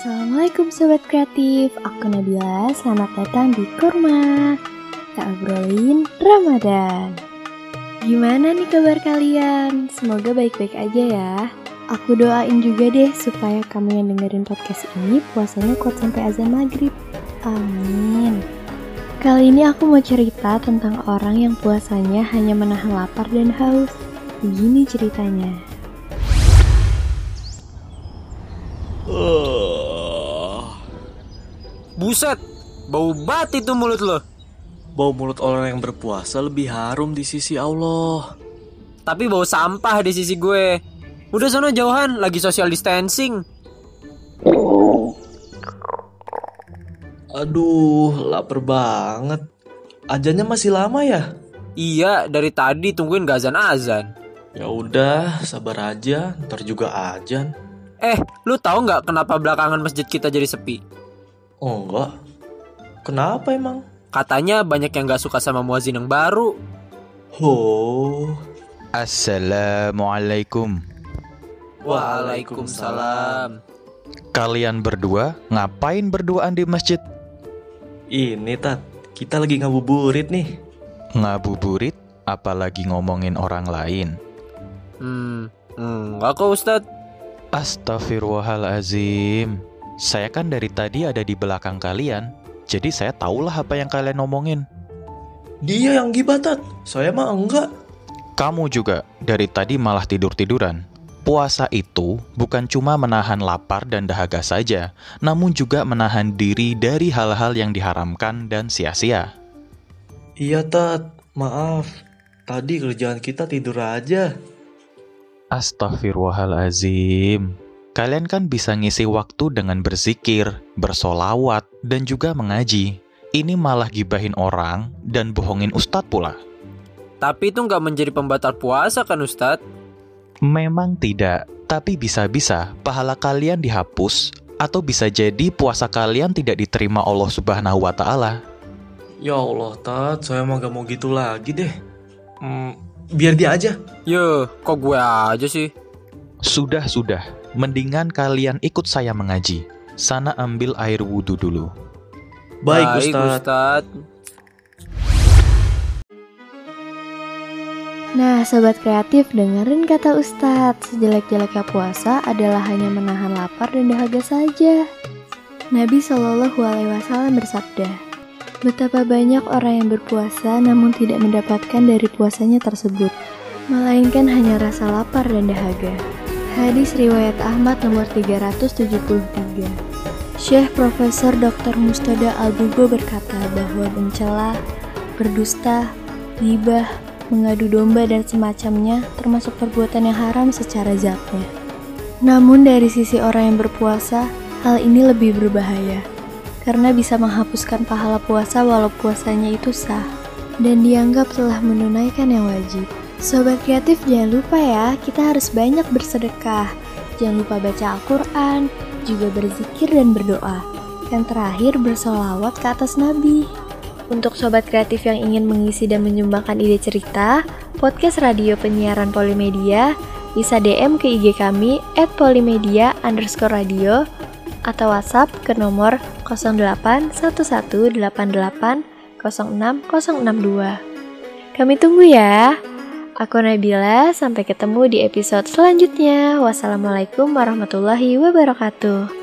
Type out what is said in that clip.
Assalamualaikum Sobat Kreatif, aku Nabila, selamat datang di Kurma. Tak obrolin Ramadan. Gimana nih kabar kalian? Semoga baik-baik aja ya. Aku doain juga deh supaya kamu yang dengerin podcast ini puasanya kuat sampai azan maghrib. Amin. Kali ini aku mau cerita tentang orang yang puasanya hanya menahan lapar dan haus. Begini ceritanya Buset, bau bat itu mulut lo. Bau mulut orang yang berpuasa lebih harum di sisi Allah. Tapi bau sampah di sisi gue. Udah sana jauhan, lagi social distancing. Aduh, lapar banget. Ajannya masih lama ya? Iya, dari tadi tungguin gak azan-azan. Ya udah, sabar aja, ntar juga ajan. Eh, lu tahu nggak kenapa belakangan masjid kita jadi sepi? Oh enggak. Kenapa emang? Katanya banyak yang gak suka sama muazin yang baru. Oh. Assalamualaikum. Waalaikumsalam. Kalian berdua ngapain berduaan di masjid? Ini Tat, kita lagi ngabuburit nih. Ngabuburit apalagi ngomongin orang lain. Hmm, enggak kok Ustadz. Astagfirullahalazim. Saya kan dari tadi ada di belakang kalian, jadi saya tahulah apa yang kalian ngomongin. Dia yang gibah Tat, saya mah enggak. Kamu juga dari tadi malah tidur-tiduran. Puasa itu bukan cuma menahan lapar dan dahaga saja, namun juga menahan diri dari hal-hal yang diharamkan dan sia-sia. Iya Tat, maaf. Tadi kerjaan kita tidur aja. Astagfirullahalazim. Kalian kan bisa ngisi waktu dengan berzikir, bersolawat, dan juga mengaji. Ini malah gibahin orang dan bohongin ustadz pula. Tapi itu nggak menjadi pembatal puasa kan Ustadz? Memang tidak, tapi bisa-bisa pahala kalian dihapus atau bisa jadi puasa kalian tidak diterima Allah Subhanahu wa taala. Ya Allah Tat, saya mah gak mau gitu lagi deh. Hmm, biar dia aja. Yo, kok gue aja sih? Sudah, sudah. Mendingan kalian ikut saya mengaji. Sana ambil air wudhu dulu. Baik, Ustaz. Ustadz. Nah, sobat kreatif, dengerin kata Ustadz. Sejelek-jeleknya puasa adalah hanya menahan lapar dan dahaga saja. Nabi Shallallahu Alaihi Wasallam bersabda, betapa banyak orang yang berpuasa namun tidak mendapatkan dari puasanya tersebut, melainkan hanya rasa lapar dan dahaga. Hadis riwayat Ahmad nomor 373. Syekh Profesor Dr. Mustada Al-Bugo berkata bahwa mencela, berdusta, ghibah, mengadu domba dan semacamnya termasuk perbuatan yang haram secara zatnya. Namun dari sisi orang yang berpuasa, hal ini lebih berbahaya karena bisa menghapuskan pahala puasa walau puasanya itu sah dan dianggap telah menunaikan yang wajib. Sobat kreatif jangan lupa ya, kita harus banyak bersedekah. Jangan lupa baca Al-Quran, juga berzikir dan berdoa. Yang terakhir bersolawat ke atas Nabi. Untuk sobat kreatif yang ingin mengisi dan menyumbangkan ide cerita, podcast radio penyiaran Polimedia bisa DM ke IG kami at polimedia underscore radio atau WhatsApp ke nomor 0811880662. Kami tunggu ya. Aku Nabila, sampai ketemu di episode selanjutnya. Wassalamualaikum warahmatullahi wabarakatuh.